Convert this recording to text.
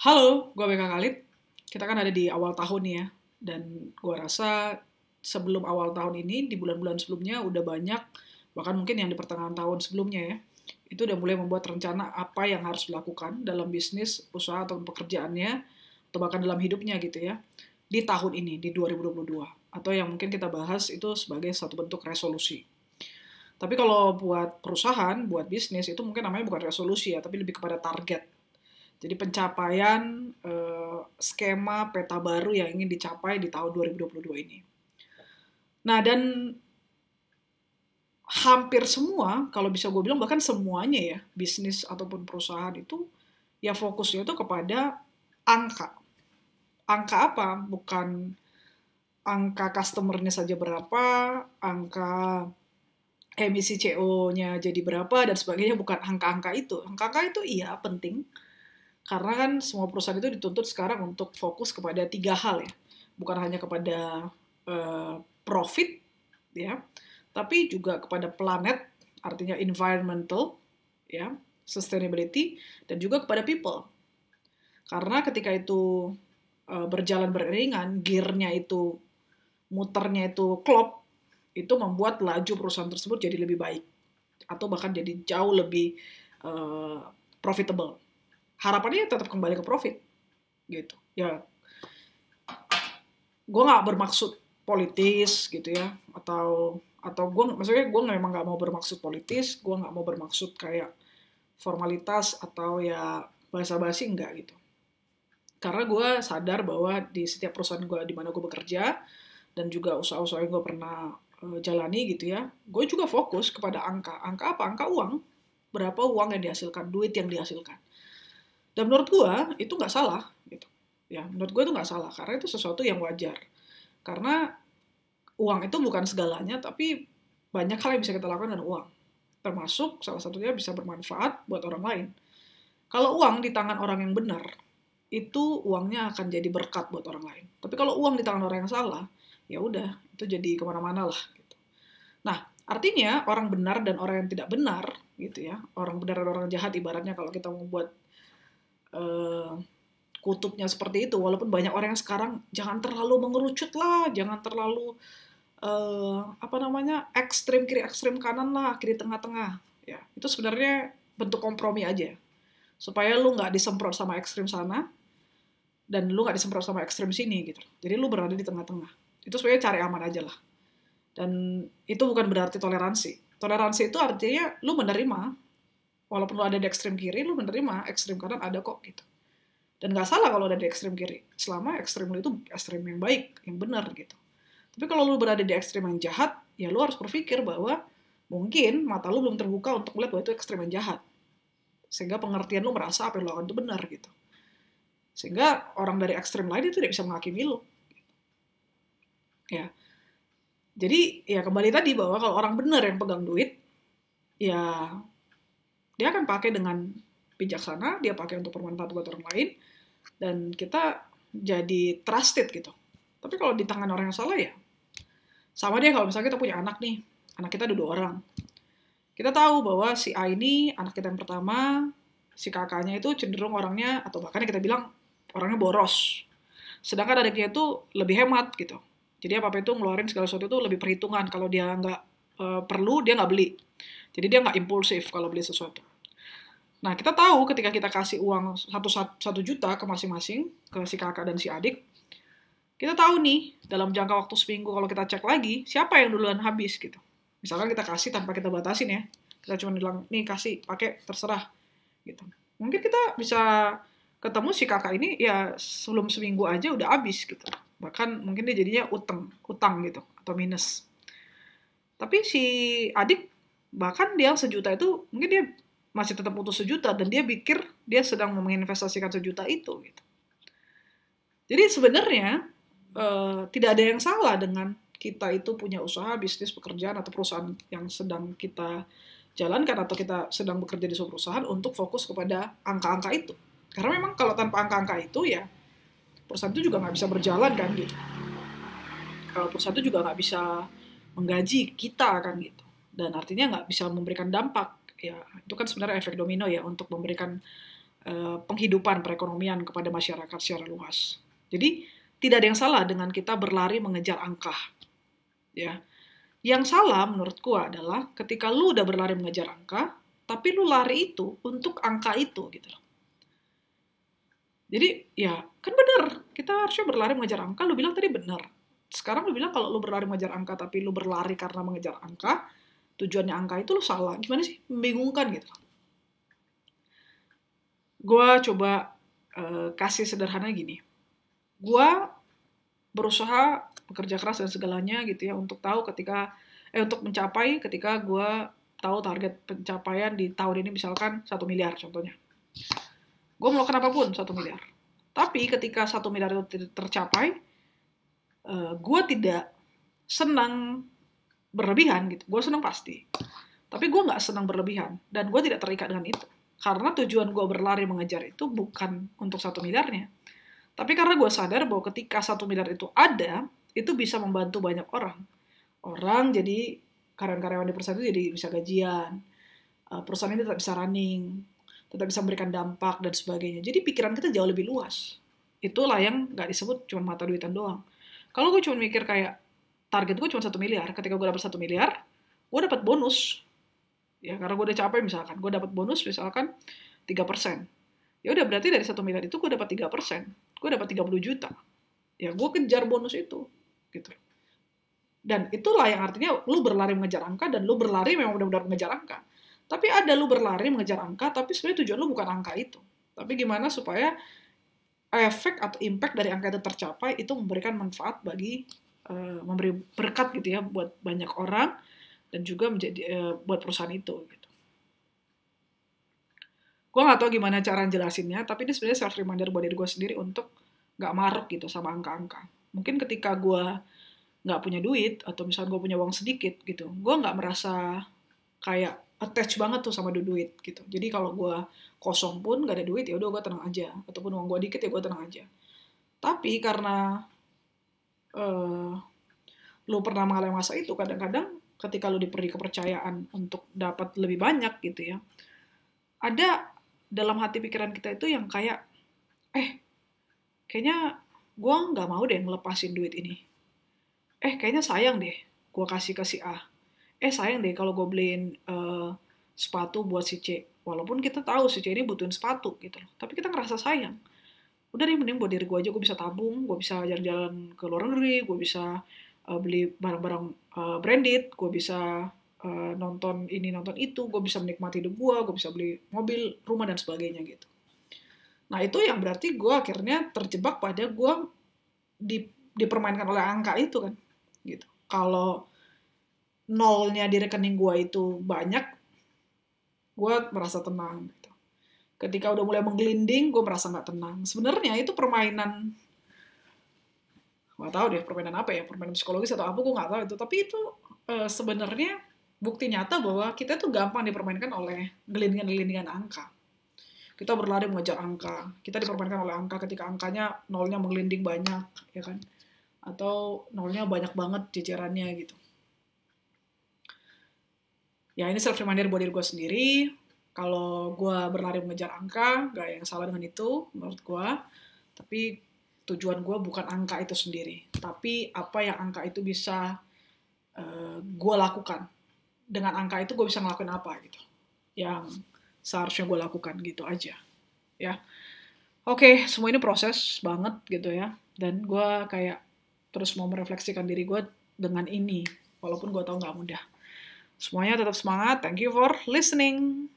Halo, gue BK Khalid. Kita kan ada di awal tahun ya. Dan gue rasa sebelum awal tahun ini, di bulan-bulan sebelumnya udah banyak, bahkan mungkin yang di pertengahan tahun sebelumnya ya, itu udah mulai membuat rencana apa yang harus dilakukan dalam bisnis, usaha, atau pekerjaannya, atau bahkan dalam hidupnya gitu ya, di tahun ini, di 2022. Atau yang mungkin kita bahas itu sebagai satu bentuk resolusi. Tapi kalau buat perusahaan, buat bisnis, itu mungkin namanya bukan resolusi ya, tapi lebih kepada target jadi pencapaian uh, skema peta baru yang ingin dicapai di tahun 2022 ini. Nah, dan hampir semua, kalau bisa gue bilang bahkan semuanya ya, bisnis ataupun perusahaan itu ya fokusnya itu kepada angka. Angka apa? Bukan angka customernya saja berapa, angka emisi CO-nya jadi berapa, dan sebagainya, bukan angka-angka itu. Angka-angka itu iya penting, karena kan semua perusahaan itu dituntut sekarang untuk fokus kepada tiga hal ya. Bukan hanya kepada uh, profit ya, tapi juga kepada planet, artinya environmental ya, sustainability dan juga kepada people. Karena ketika itu uh, berjalan beriringan, gearnya itu muternya itu klop, itu membuat laju perusahaan tersebut jadi lebih baik atau bahkan jadi jauh lebih uh, profitable harapannya tetap kembali ke profit gitu. Ya gue nggak bermaksud politis gitu ya atau atau gue maksudnya gue memang nggak mau bermaksud politis gue nggak mau bermaksud kayak formalitas atau ya bahasa basi enggak gitu. Karena gue sadar bahwa di setiap perusahaan gue di mana gue bekerja dan juga usaha-usaha yang gue pernah uh, jalani gitu ya gue juga fokus kepada angka. Angka apa? Angka uang. Berapa uang yang dihasilkan? Duit yang dihasilkan dan menurut gue itu nggak salah gitu. Ya, menurut gue itu nggak salah karena itu sesuatu yang wajar. Karena uang itu bukan segalanya, tapi banyak hal yang bisa kita lakukan dengan uang. Termasuk salah satunya bisa bermanfaat buat orang lain. Kalau uang di tangan orang yang benar, itu uangnya akan jadi berkat buat orang lain. Tapi kalau uang di tangan orang yang salah, ya udah itu jadi ke mana-mana lah. Gitu. Nah, artinya orang benar dan orang yang tidak benar, gitu ya, orang benar dan orang jahat ibaratnya kalau kita mau buat uh, kutubnya seperti itu. Walaupun banyak orang yang sekarang jangan terlalu mengerucut lah jangan terlalu uh, apa namanya ekstrim kiri ekstrim kanan lah kiri tengah-tengah. Ya itu sebenarnya bentuk kompromi aja. Supaya lu nggak disemprot sama ekstrim sana dan lu nggak disemprot sama ekstrim sini gitu. Jadi lu berada di tengah-tengah. Itu sebenarnya cari aman aja lah. Dan itu bukan berarti toleransi. Toleransi itu artinya lu menerima walaupun lo ada di ekstrem kiri lo menerima ekstrem kanan ada kok gitu. Dan nggak salah kalau ada di ekstrem kiri. Selama ekstrem lo itu ekstrem yang baik yang benar gitu. Tapi kalau lo berada di ekstrem yang jahat ya lo harus berpikir bahwa mungkin mata lo belum terbuka untuk melihat bahwa itu ekstrem yang jahat. Sehingga pengertian lo merasa apa yang lo lakukan itu benar gitu. Sehingga orang dari ekstrem lain itu tidak bisa menghakimi lo ya. Jadi ya kembali tadi bahwa kalau orang benar yang pegang duit ya dia akan pakai dengan bijaksana, dia pakai untuk bermanfaat buat orang lain, dan kita jadi trusted gitu. Tapi kalau di tangan orang yang salah ya, sama dia kalau misalnya kita punya anak nih, anak kita ada dua orang. Kita tahu bahwa si A ini anak kita yang pertama, si kakaknya itu cenderung orangnya, atau bahkan kita bilang orangnya boros. Sedangkan adiknya itu lebih hemat gitu. Jadi apa-apa itu ngeluarin segala sesuatu itu lebih perhitungan. Kalau dia nggak e, perlu, dia nggak beli. Jadi dia nggak impulsif kalau beli sesuatu. Nah, kita tahu ketika kita kasih uang satu, satu juta ke masing-masing, ke si kakak dan si adik, kita tahu nih, dalam jangka waktu seminggu kalau kita cek lagi, siapa yang duluan habis gitu. Misalkan kita kasih tanpa kita batasin ya. Kita cuma bilang, nih kasih, pakai, terserah. gitu. Mungkin kita bisa ketemu si kakak ini ya sebelum seminggu aja udah habis gitu. Bahkan mungkin dia jadinya utang, utang gitu, atau minus. Tapi si adik, bahkan dia sejuta itu, mungkin dia masih tetap butuh sejuta dan dia pikir dia sedang menginvestasikan sejuta itu gitu. Jadi sebenarnya uh, tidak ada yang salah dengan kita itu punya usaha, bisnis, pekerjaan atau perusahaan yang sedang kita jalankan atau kita sedang bekerja di sebuah perusahaan untuk fokus kepada angka-angka itu. Karena memang kalau tanpa angka-angka itu ya perusahaan itu juga nggak bisa berjalan kan gitu. Kalau perusahaan itu juga nggak bisa menggaji kita kan gitu. Dan artinya nggak bisa memberikan dampak ya itu kan sebenarnya efek domino ya untuk memberikan uh, penghidupan perekonomian kepada masyarakat secara luas. Jadi tidak ada yang salah dengan kita berlari mengejar angka. Ya. Yang salah menurut gua adalah ketika lu udah berlari mengejar angka, tapi lu lari itu untuk angka itu gitu loh. Jadi ya kan bener, kita harusnya berlari mengejar angka, lu bilang tadi bener. Sekarang lu bilang kalau lu berlari mengejar angka tapi lu berlari karena mengejar angka, tujuannya angka itu lu salah. Gimana sih? Membingungkan gitu. Gua coba uh, kasih sederhana gini. Gua berusaha bekerja keras dan segalanya gitu ya untuk tahu ketika eh untuk mencapai ketika gue tahu target pencapaian di tahun ini misalkan satu miliar contohnya gue melakukan apa pun satu miliar tapi ketika satu miliar itu tercapai uh, eh, gue tidak senang berlebihan gitu gue senang pasti tapi gue nggak senang berlebihan dan gue tidak terikat dengan itu karena tujuan gue berlari mengejar itu bukan untuk satu miliarnya tapi karena gue sadar bahwa ketika satu miliar itu ada itu bisa membantu banyak orang orang jadi karyawan-karyawan di perusahaan itu jadi bisa gajian uh, perusahaan ini tetap bisa running tetap bisa memberikan dampak dan sebagainya. Jadi pikiran kita jauh lebih luas. Itulah yang nggak disebut cuma mata duitan doang. Kalau gue cuma mikir kayak target gue cuma satu miliar, ketika gue dapat satu miliar, gue dapat bonus. Ya karena gue udah capek misalkan, gue dapat bonus misalkan tiga persen. Ya udah berarti dari satu miliar itu gue dapat tiga persen, gue dapat 30 juta. Ya gue kejar bonus itu, gitu. Dan itulah yang artinya lu berlari mengejar angka dan lu berlari memang benar-benar mengejar angka tapi ada lu berlari mengejar angka, tapi sebenarnya tujuan lu bukan angka itu. Tapi gimana supaya efek atau impact dari angka itu tercapai itu memberikan manfaat bagi uh, memberi berkat gitu ya buat banyak orang dan juga menjadi uh, buat perusahaan itu gitu. Gue gak tau gimana cara jelasinnya, tapi ini sebenarnya self reminder buat diri gue sendiri untuk gak maruk gitu sama angka-angka. Mungkin ketika gue nggak punya duit atau misalnya gue punya uang sedikit gitu, gue nggak merasa kayak attach banget tuh sama duit gitu. Jadi kalau gue kosong pun gak ada duit ya udah gue tenang aja. Ataupun uang gue dikit ya gue tenang aja. Tapi karena uh, lu pernah mengalami masa itu, kadang-kadang ketika lu diberi kepercayaan untuk dapat lebih banyak gitu ya, ada dalam hati pikiran kita itu yang kayak, eh, kayaknya gue nggak mau deh ngelepasin duit ini. Eh, kayaknya sayang deh gue kasih ke si A. Eh sayang deh kalau gue beliin uh, sepatu buat si C. Walaupun kita tahu si C ini butuhin sepatu gitu loh tapi kita ngerasa sayang udah deh mending buat diri gue aja. Gue bisa tabung gue bisa jalan-jalan ke luar negeri gue bisa uh, beli barang-barang uh, branded gue bisa uh, nonton ini nonton itu gue bisa menikmati hidup gue gue bisa beli mobil rumah dan sebagainya gitu. Nah itu yang berarti gue akhirnya terjebak pada gue di, dipermainkan oleh angka itu kan gitu. Kalau nolnya di rekening gue itu banyak, gue merasa tenang. Ketika udah mulai menggelinding, gue merasa nggak tenang. Sebenarnya itu permainan, nggak tahu deh permainan apa ya, permainan psikologis atau apa, gue nggak tahu itu. Tapi itu uh, sebenarnya bukti nyata bahwa kita tuh gampang dipermainkan oleh gelindingan-gelindingan angka. Kita berlari mengejar angka, kita dipermainkan oleh angka ketika angkanya nolnya menggelinding banyak, ya kan? Atau nolnya banyak banget jajarannya gitu ya ini self reminder buat diri gue sendiri kalau gue berlari mengejar angka gak yang salah dengan itu menurut gue tapi tujuan gue bukan angka itu sendiri tapi apa yang angka itu bisa uh, eh, gue lakukan. Dengan angka itu gue bisa ngelakuin apa gitu. Yang seharusnya gue lakukan gitu aja ya. Oke okay, semua ini proses banget gitu ya. Dan gue kayak terus mau merefleksikan diri gue dengan ini walaupun gue tau nggak mudah. Semuanya tetap semangat. Thank you for listening.